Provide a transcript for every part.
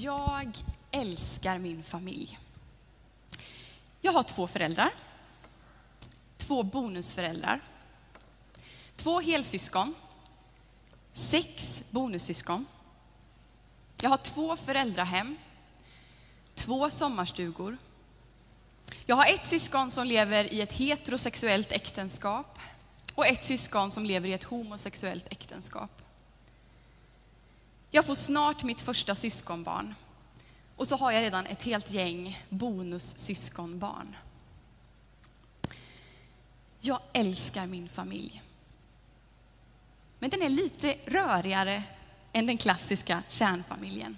Jag älskar min familj. Jag har två föräldrar, två bonusföräldrar, två helsyskon, sex bonussyskon. Jag har två föräldrahem, två sommarstugor. Jag har ett syskon som lever i ett heterosexuellt äktenskap och ett syskon som lever i ett homosexuellt äktenskap. Jag får snart mitt första syskonbarn. Och så har jag redan ett helt gäng bonussyskonbarn. Jag älskar min familj. Men den är lite rörigare än den klassiska kärnfamiljen.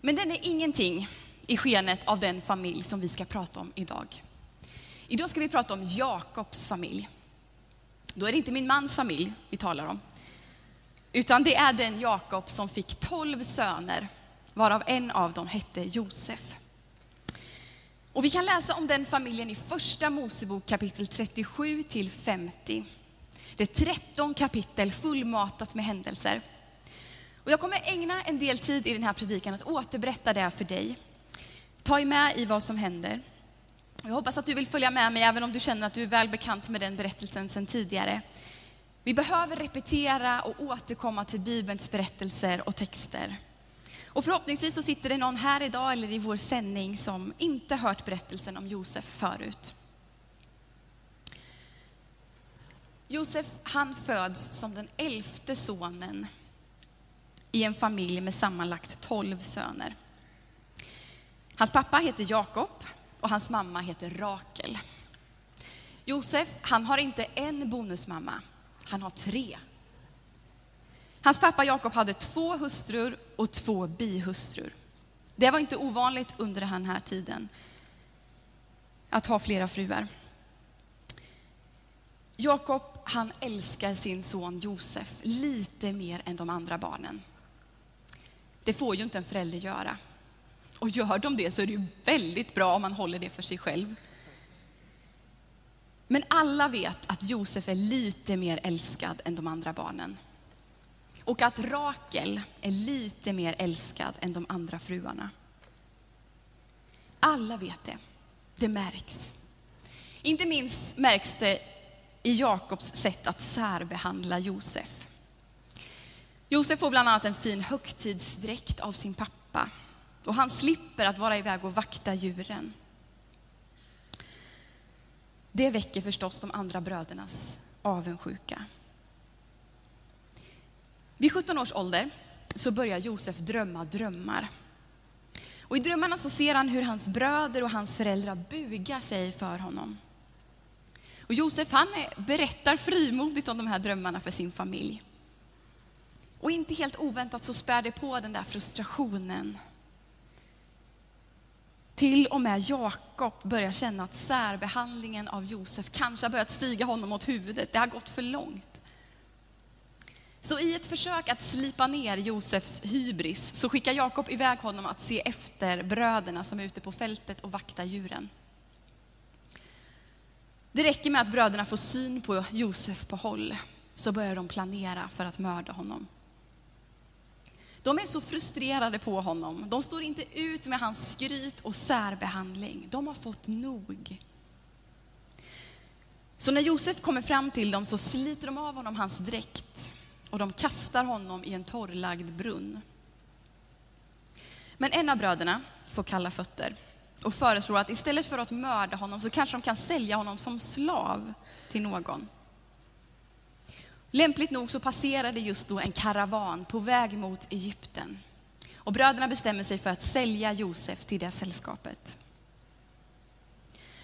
Men den är ingenting i skenet av den familj som vi ska prata om idag. Idag ska vi prata om Jakobs familj. Då är det inte min mans familj vi talar om, utan det är den Jakob som fick tolv söner, varav en av dem hette Josef. Och vi kan läsa om den familjen i första Mosebok kapitel 37 till 50. Det är 13 kapitel fullmatat med händelser. Och jag kommer ägna en del tid i den här predikan att återberätta det för dig. Ta med i vad som händer. Jag hoppas att du vill följa med mig även om du känner att du är väl bekant med den berättelsen sedan tidigare. Vi behöver repetera och återkomma till Bibelns berättelser och texter. Och förhoppningsvis så sitter det någon här idag eller i vår sändning som inte hört berättelsen om Josef förut. Josef han föds som den elfte sonen i en familj med sammanlagt tolv söner. Hans pappa heter Jakob och hans mamma heter Rakel. Josef, han har inte en bonusmamma, han har tre. Hans pappa Jakob hade två hustrur och två bihustrur. Det var inte ovanligt under den här tiden att ha flera fruar. Jakob, han älskar sin son Josef lite mer än de andra barnen. Det får ju inte en förälder göra. Och gör de det så är det ju väldigt bra om man håller det för sig själv. Men alla vet att Josef är lite mer älskad än de andra barnen. Och att Rakel är lite mer älskad än de andra fruarna. Alla vet det. Det märks. Inte minst märks det i Jakobs sätt att särbehandla Josef. Josef får bland annat en fin högtidsdräkt av sin pappa och han slipper att vara iväg och vakta djuren. Det väcker förstås de andra brödernas avundsjuka. Vid 17 års ålder så börjar Josef drömma drömmar. Och I drömmarna så ser han hur hans bröder och hans föräldrar bugar sig för honom. Och Josef han berättar frimodigt om de här drömmarna för sin familj. Och inte helt oväntat så spär det på den där frustrationen till och med Jakob börjar känna att särbehandlingen av Josef kanske har börjat stiga honom åt huvudet. Det har gått för långt. Så i ett försök att slipa ner Josefs hybris så skickar Jakob iväg honom att se efter bröderna som är ute på fältet och vaktar djuren. Det räcker med att bröderna får syn på Josef på håll så börjar de planera för att mörda honom. De är så frustrerade på honom. De står inte ut med hans skryt och särbehandling. De har fått nog. Så när Josef kommer fram till dem så sliter de av honom hans dräkt och de kastar honom i en torrlagd brunn. Men en av bröderna får kalla fötter och föreslår att istället för att mörda honom så kanske de kan sälja honom som slav till någon. Lämpligt nog så passerade just då en karavan på väg mot Egypten. Och bröderna bestämmer sig för att sälja Josef till det sällskapet.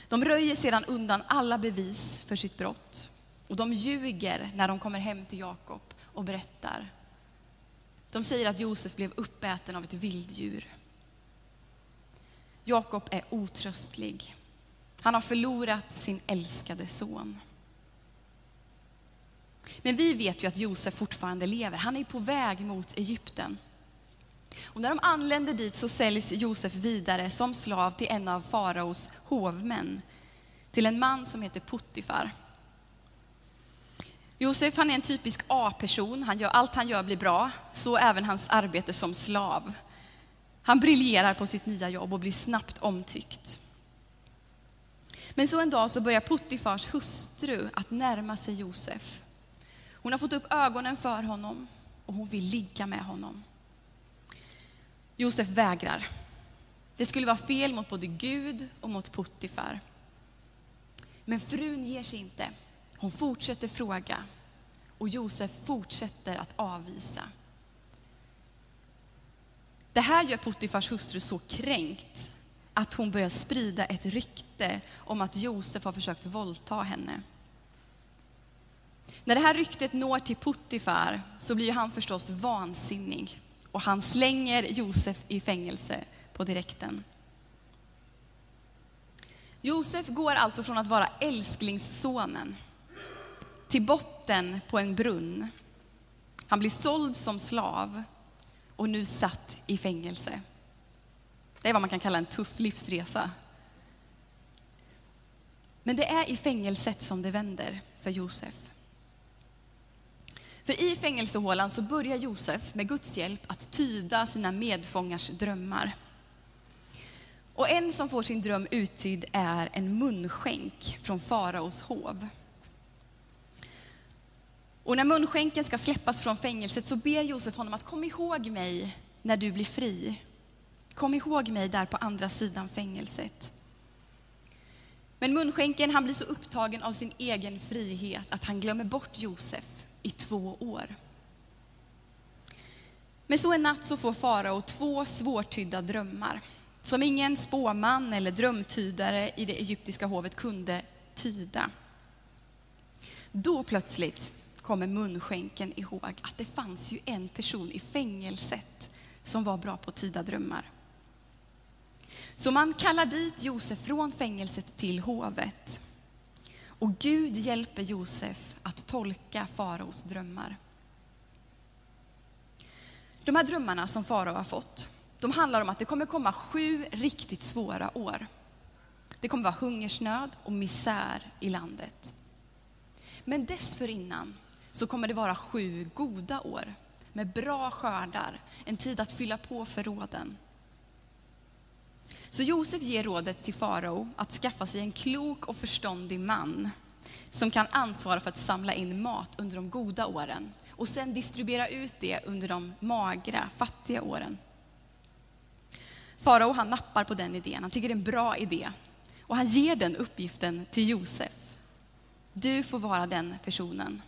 De röjer sedan undan alla bevis för sitt brott. Och de ljuger när de kommer hem till Jakob och berättar. De säger att Josef blev uppäten av ett vilddjur. Jakob är otröstlig. Han har förlorat sin älskade son. Men vi vet ju att Josef fortfarande lever. Han är på väg mot Egypten. Och när de anländer dit så säljs Josef vidare som slav till en av faraos hovmän. Till en man som heter Puttifar. Josef han är en typisk A-person. Han gör, allt han gör blir bra. Så även hans arbete som slav. Han briljerar på sitt nya jobb och blir snabbt omtyckt. Men så en dag så börjar Puttifars hustru att närma sig Josef. Hon har fått upp ögonen för honom och hon vill ligga med honom. Josef vägrar. Det skulle vara fel mot både Gud och mot Puttifar. Men frun ger sig inte. Hon fortsätter fråga och Josef fortsätter att avvisa. Det här gör Puttifars hustru så kränkt att hon börjar sprida ett rykte om att Josef har försökt våldta henne. När det här ryktet når till Puttifar så blir han förstås vansinnig och han slänger Josef i fängelse på direkten. Josef går alltså från att vara älsklingssonen till botten på en brunn. Han blir såld som slav och nu satt i fängelse. Det är vad man kan kalla en tuff livsresa. Men det är i fängelset som det vänder för Josef. För i fängelsehålan så börjar Josef med Guds hjälp att tyda sina medfångars drömmar. Och en som får sin dröm uttydd är en munskänk från faraos hov. Och när munskänken ska släppas från fängelset så ber Josef honom att kom ihåg mig när du blir fri. Kom ihåg mig där på andra sidan fängelset. Men munskänken han blir så upptagen av sin egen frihet att han glömmer bort Josef i två år. Men så en natt så får farao två svårtydda drömmar som ingen spåman eller drömtydare i det egyptiska hovet kunde tyda. Då plötsligt kommer munskänken ihåg att det fanns ju en person i fängelset som var bra på att tyda drömmar. Så man kallar dit Josef från fängelset till hovet. Och Gud hjälper Josef att tolka faraos drömmar. De här drömmarna som farao har fått, de handlar om att det kommer komma sju riktigt svåra år. Det kommer vara hungersnöd och misär i landet. Men dessförinnan så kommer det vara sju goda år med bra skördar, en tid att fylla på förråden. Så Josef ger rådet till farao att skaffa sig en klok och förståndig man som kan ansvara för att samla in mat under de goda åren och sen distribuera ut det under de magra, fattiga åren. Farao han nappar på den idén, han tycker det är en bra idé och han ger den uppgiften till Josef. Du får vara den personen.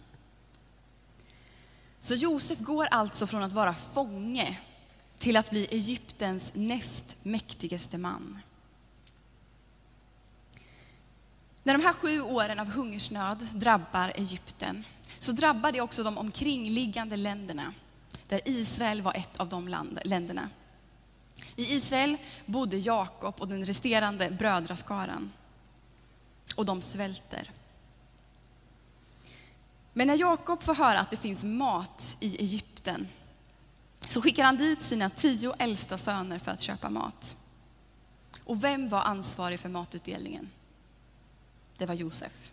Så Josef går alltså från att vara fånge till att bli Egyptens näst mäktigaste man. När de här sju åren av hungersnöd drabbar Egypten så drabbar det också de omkringliggande länderna, där Israel var ett av de land, länderna. I Israel bodde Jakob och den resterande brödraskaran. Och de svälter. Men när Jakob får höra att det finns mat i Egypten så skickar han dit sina tio äldsta söner för att köpa mat. Och vem var ansvarig för matutdelningen? Det var Josef.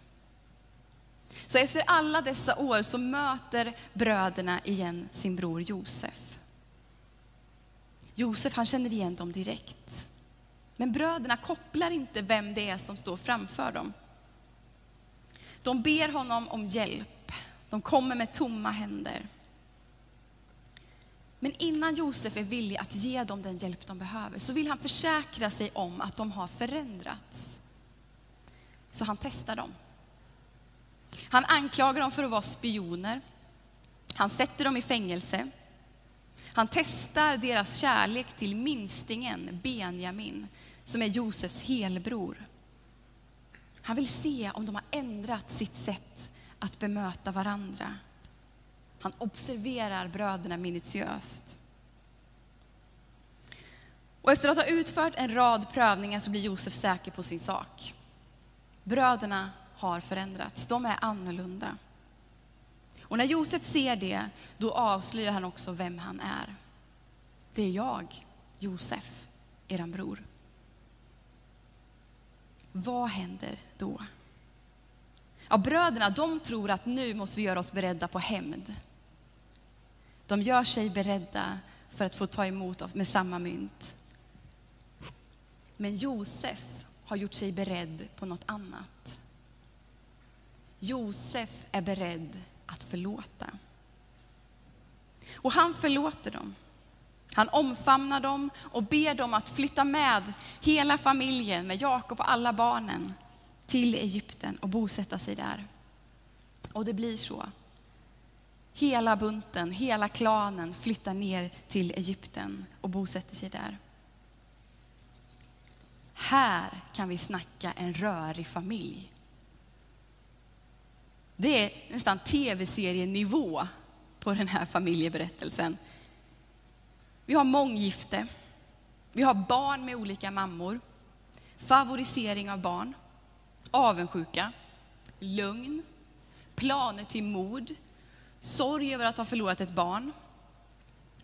Så efter alla dessa år så möter bröderna igen sin bror Josef. Josef han känner igen dem direkt. Men bröderna kopplar inte vem det är som står framför dem. De ber honom om hjälp. De kommer med tomma händer. Men innan Josef är villig att ge dem den hjälp de behöver så vill han försäkra sig om att de har förändrats. Så han testar dem. Han anklagar dem för att vara spioner. Han sätter dem i fängelse. Han testar deras kärlek till minstingen Benjamin, som är Josefs helbror. Han vill se om de har ändrat sitt sätt att bemöta varandra. Han observerar bröderna minutiöst. Och efter att ha utfört en rad prövningar så blir Josef säker på sin sak. Bröderna har förändrats, de är annorlunda. Och när Josef ser det, då avslöjar han också vem han är. Det är jag, Josef, eran bror. Vad händer då? Ja, bröderna de tror att nu måste vi göra oss beredda på hämnd. De gör sig beredda för att få ta emot med samma mynt. Men Josef har gjort sig beredd på något annat. Josef är beredd att förlåta. Och han förlåter dem. Han omfamnar dem och ber dem att flytta med hela familjen, med Jakob och alla barnen, till Egypten och bosätta sig där. Och det blir så. Hela bunten, hela klanen flyttar ner till Egypten och bosätter sig där. Här kan vi snacka en rörig familj. Det är nästan tv-serienivå på den här familjeberättelsen. Vi har månggifte, vi har barn med olika mammor, favorisering av barn, avundsjuka, lögn, planer till mord, sorg över att ha förlorat ett barn,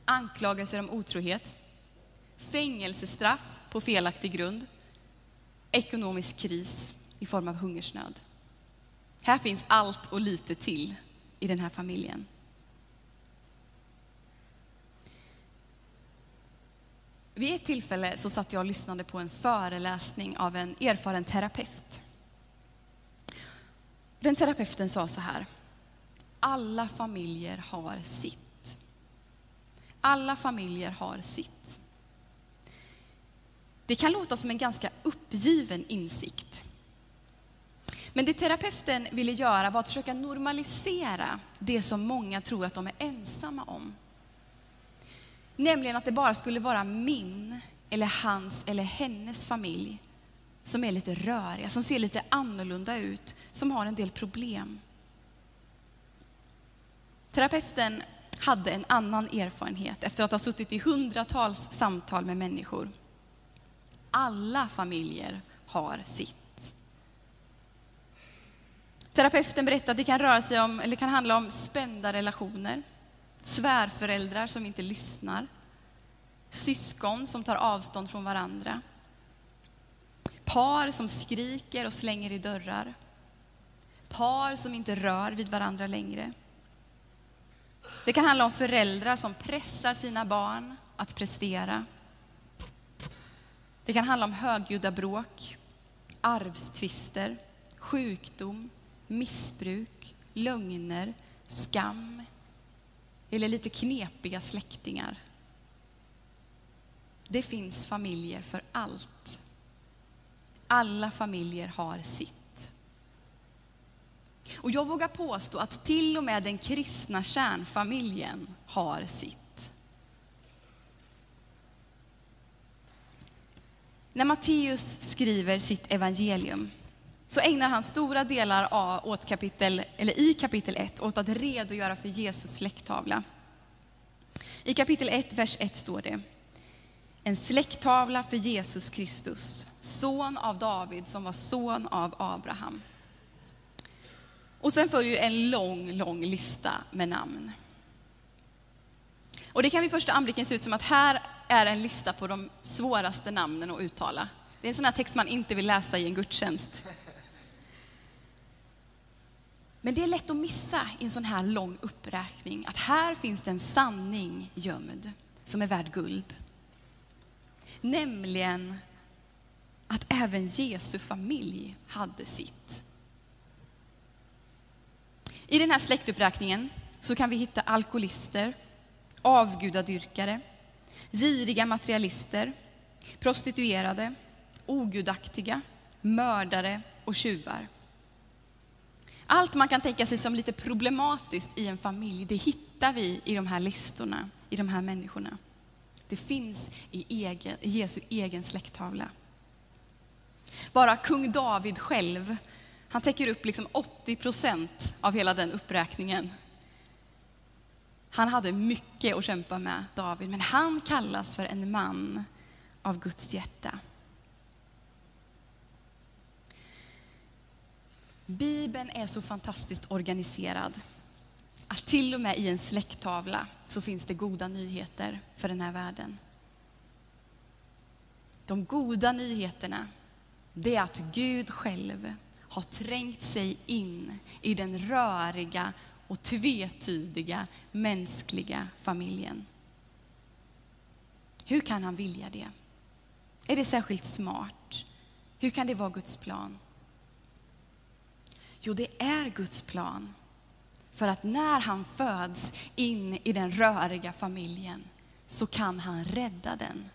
anklagelser om otrohet, fängelsestraff på felaktig grund, ekonomisk kris i form av hungersnöd. Här finns allt och lite till i den här familjen. Vid ett tillfälle så satt jag och lyssnade på en föreläsning av en erfaren terapeut. Den terapeuten sa så här. Alla familjer har sitt. Alla familjer har sitt. Det kan låta som en ganska uppgiven insikt. Men det terapeuten ville göra var att försöka normalisera det som många tror att de är ensamma om. Nämligen att det bara skulle vara min eller hans eller hennes familj som är lite röriga, som ser lite annorlunda ut, som har en del problem. Terapeuten hade en annan erfarenhet efter att ha suttit i hundratals samtal med människor. Alla familjer har sitt. Terapeuten berättade att det kan röra sig om, eller kan handla om spända relationer, svärföräldrar som inte lyssnar, syskon som tar avstånd från varandra, par som skriker och slänger i dörrar, par som inte rör vid varandra längre. Det kan handla om föräldrar som pressar sina barn att prestera. Det kan handla om högljudda bråk, arvstvister, sjukdom, missbruk, lögner, skam eller lite knepiga släktingar. Det finns familjer för allt. Alla familjer har sitt. Och jag vågar påstå att till och med den kristna kärnfamiljen har sitt. När Matteus skriver sitt evangelium så ägnar han stora delar av, åt kapitel, eller i kapitel 1 åt att redogöra för Jesus släkttavla. I kapitel 1, vers 1 står det en släkttavla för Jesus Kristus, son av David som var son av Abraham. Och sen följer en lång, lång lista med namn. Och det kan vid första anblicken se ut som att här är en lista på de svåraste namnen att uttala. Det är en sån här text man inte vill läsa i en gudstjänst. Men det är lätt att missa i en sån här lång uppräkning att här finns det en sanning gömd som är värd guld. Nämligen att även Jesu familj hade sitt. I den här släktuppräkningen så kan vi hitta alkoholister, avgudadyrkare, giriga materialister, prostituerade, ogudaktiga, mördare och tjuvar. Allt man kan tänka sig som lite problematiskt i en familj, det hittar vi i de här listorna, i de här människorna. Det finns i, egen, i Jesu egen släkttavla. Bara kung David själv, han täcker upp liksom 80 procent av hela den uppräkningen. Han hade mycket att kämpa med, David, men han kallas för en man av Guds hjärta. Bibeln är så fantastiskt organiserad att till och med i en släkttavla så finns det goda nyheter för den här världen. De goda nyheterna, det är att Gud själv har trängt sig in i den röriga och tvetydiga mänskliga familjen. Hur kan han vilja det? Är det särskilt smart? Hur kan det vara Guds plan? Jo, det är Guds plan. För att när han föds in i den röriga familjen så kan han rädda den.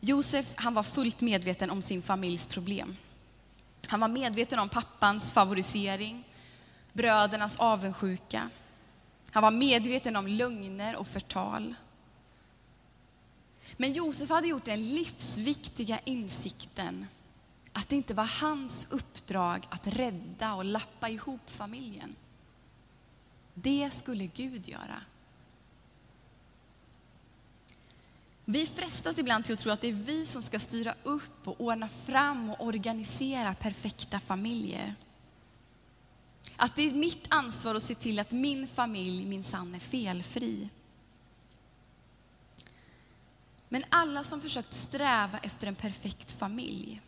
Josef han var fullt medveten om sin familjs problem. Han var medveten om pappans favorisering, brödernas avundsjuka. Han var medveten om lögner och förtal. Men Josef hade gjort den livsviktiga insikten att det inte var hans uppdrag att rädda och lappa ihop familjen. Det skulle Gud göra. Vi frestas ibland till att tro att det är vi som ska styra upp och ordna fram och organisera perfekta familjer. Att det är mitt ansvar att se till att min familj minsann är felfri. Men alla som försökt sträva efter en perfekt familj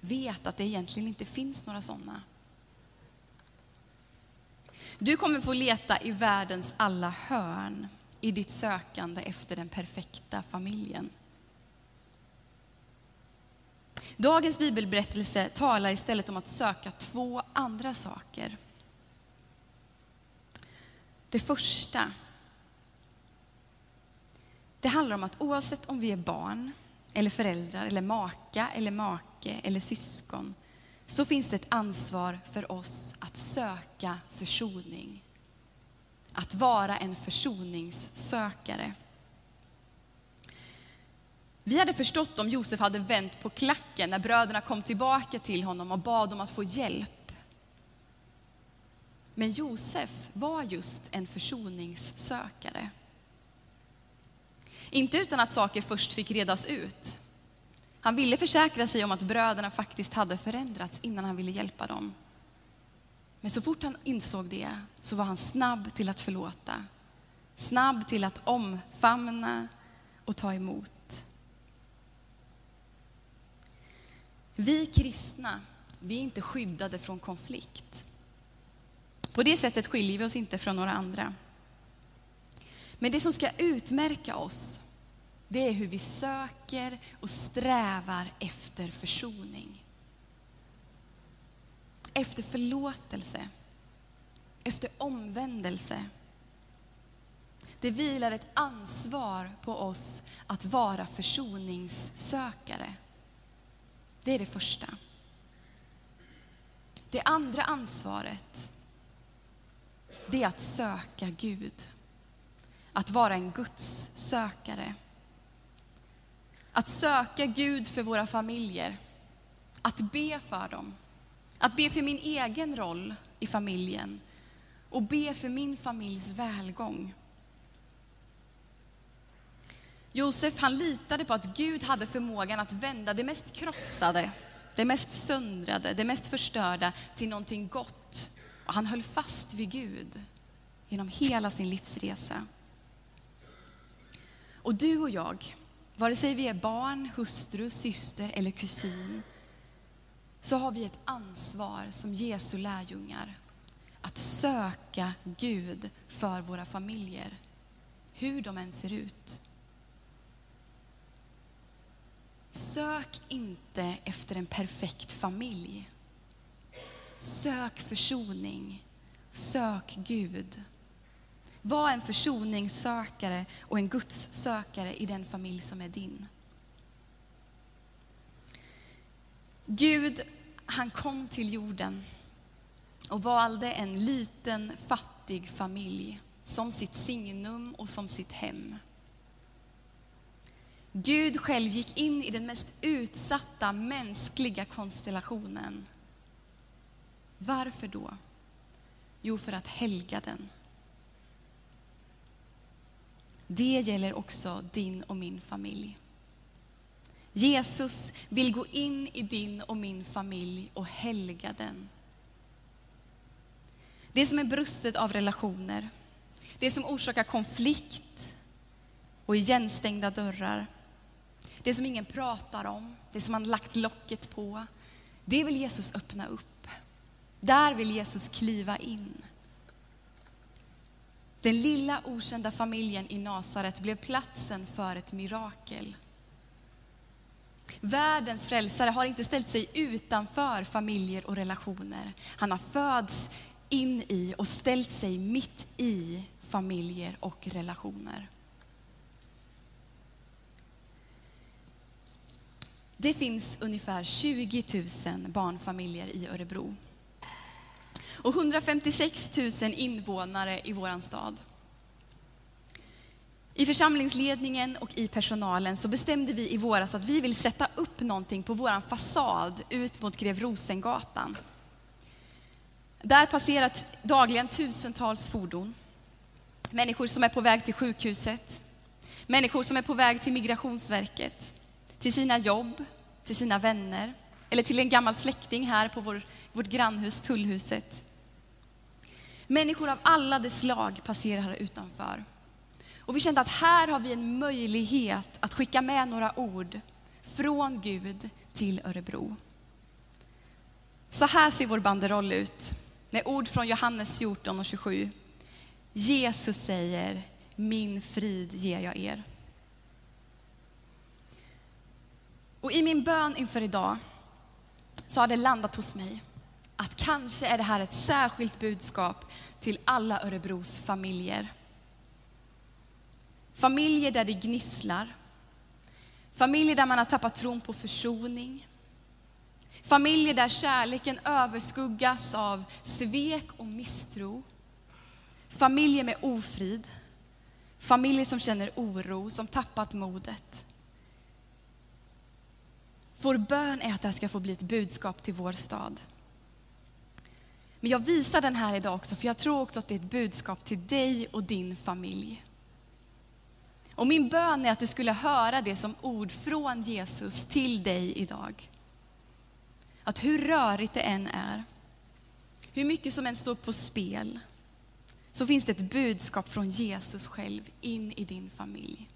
vet att det egentligen inte finns några sådana. Du kommer få leta i världens alla hörn i ditt sökande efter den perfekta familjen. Dagens bibelberättelse talar istället om att söka två andra saker. Det första, det handlar om att oavsett om vi är barn, eller föräldrar, eller maka, eller make, eller syskon, så finns det ett ansvar för oss att söka försoning. Att vara en försoningssökare. Vi hade förstått om Josef hade vänt på klacken när bröderna kom tillbaka till honom och bad om att få hjälp. Men Josef var just en försoningssökare. Inte utan att saker först fick redas ut. Han ville försäkra sig om att bröderna faktiskt hade förändrats innan han ville hjälpa dem. Men så fort han insåg det så var han snabb till att förlåta. Snabb till att omfamna och ta emot. Vi kristna, vi är inte skyddade från konflikt. På det sättet skiljer vi oss inte från några andra. Men det som ska utmärka oss, det är hur vi söker och strävar efter försoning. Efter förlåtelse, efter omvändelse. Det vilar ett ansvar på oss att vara försoningssökare. Det är det första. Det andra ansvaret, det är att söka Gud. Att vara en Guds sökare. Att söka Gud för våra familjer. Att be för dem. Att be för min egen roll i familjen och be för min familjs välgång. Josef han litade på att Gud hade förmågan att vända det mest krossade, det mest söndrade, det mest förstörda till någonting gott. Och han höll fast vid Gud genom hela sin livsresa. Och du och jag, vare sig vi är barn, hustru, syster eller kusin, så har vi ett ansvar som Jesu lärjungar att söka Gud för våra familjer, hur de än ser ut. Sök inte efter en perfekt familj. Sök försoning. Sök Gud. Var en försoningssökare och en Guds sökare i den familj som är din. Gud, han kom till jorden och valde en liten fattig familj som sitt signum och som sitt hem. Gud själv gick in i den mest utsatta mänskliga konstellationen. Varför då? Jo, för att helga den. Det gäller också din och min familj. Jesus vill gå in i din och min familj och helga den. Det som är brustet av relationer, det som orsakar konflikt och igenstängda dörrar, det som ingen pratar om, det som man lagt locket på, det vill Jesus öppna upp. Där vill Jesus kliva in. Den lilla okända familjen i Nasaret blev platsen för ett mirakel. Världens frälsare har inte ställt sig utanför familjer och relationer. Han har föds in i och ställt sig mitt i familjer och relationer. Det finns ungefär 20 000 barnfamiljer i Örebro. Och 156 000 invånare i vår stad. I församlingsledningen och i personalen så bestämde vi i våras att vi vill sätta upp någonting på vår fasad ut mot Grev Rosengatan. Där passerar dagligen tusentals fordon. Människor som är på väg till sjukhuset, människor som är på väg till Migrationsverket, till sina jobb, till sina vänner eller till en gammal släkting här på vår, vårt grannhus, Tullhuset. Människor av alla de slag passerar här utanför. Och vi kände att här har vi en möjlighet att skicka med några ord från Gud till Örebro. Så här ser vår banderoll ut med ord från Johannes 14 och 27. Jesus säger, min frid ger jag er. Och i min bön inför idag så har det landat hos mig att kanske är det här ett särskilt budskap till alla Örebros familjer. Familjer där det gnisslar. Familjer där man har tappat tron på försoning. Familjer där kärleken överskuggas av svek och misstro. Familjer med ofrid. Familjer som känner oro, som tappat modet. Vår bön är att det här ska få bli ett budskap till vår stad. Men jag visar den här idag också, för jag tror också att det är ett budskap till dig och din familj. Och min bön är att du skulle höra det som ord från Jesus till dig idag. Att hur rörigt det än är, hur mycket som än står på spel, så finns det ett budskap från Jesus själv in i din familj.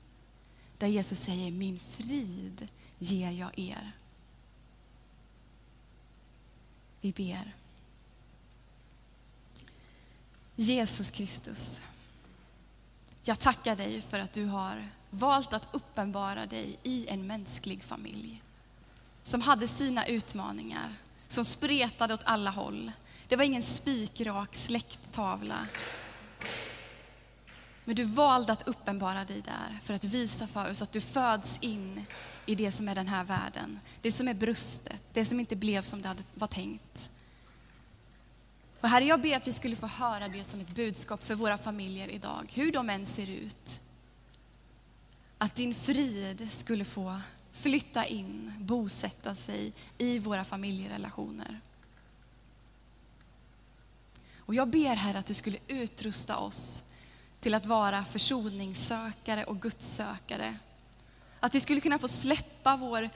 Där Jesus säger, min frid ger jag er. Vi ber. Jesus Kristus, jag tackar dig för att du har valt att uppenbara dig i en mänsklig familj som hade sina utmaningar, som spretade åt alla håll. Det var ingen spikrak släkttavla. Men du valde att uppenbara dig där för att visa för oss att du föds in i det som är den här världen. Det som är brustet, det som inte blev som det var tänkt. Och Herre, jag ber att vi skulle få höra det som ett budskap för våra familjer idag, hur de än ser ut. Att din frid skulle få flytta in, bosätta sig i våra familjerelationer. Och jag ber Herre att du skulle utrusta oss till att vara försoningssökare och gudssökare. Att vi skulle kunna få släppa vår,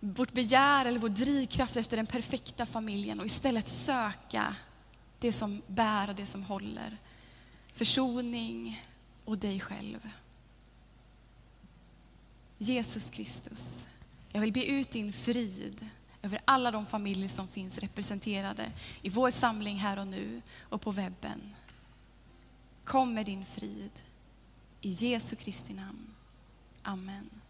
vårt begär eller vår drivkraft efter den perfekta familjen och istället söka det som bär och det som håller. Försoning och dig själv. Jesus Kristus, jag vill be ut din frid över alla de familjer som finns representerade i vår samling här och nu och på webben. Kom med din frid. I Jesu Kristi namn. Amen.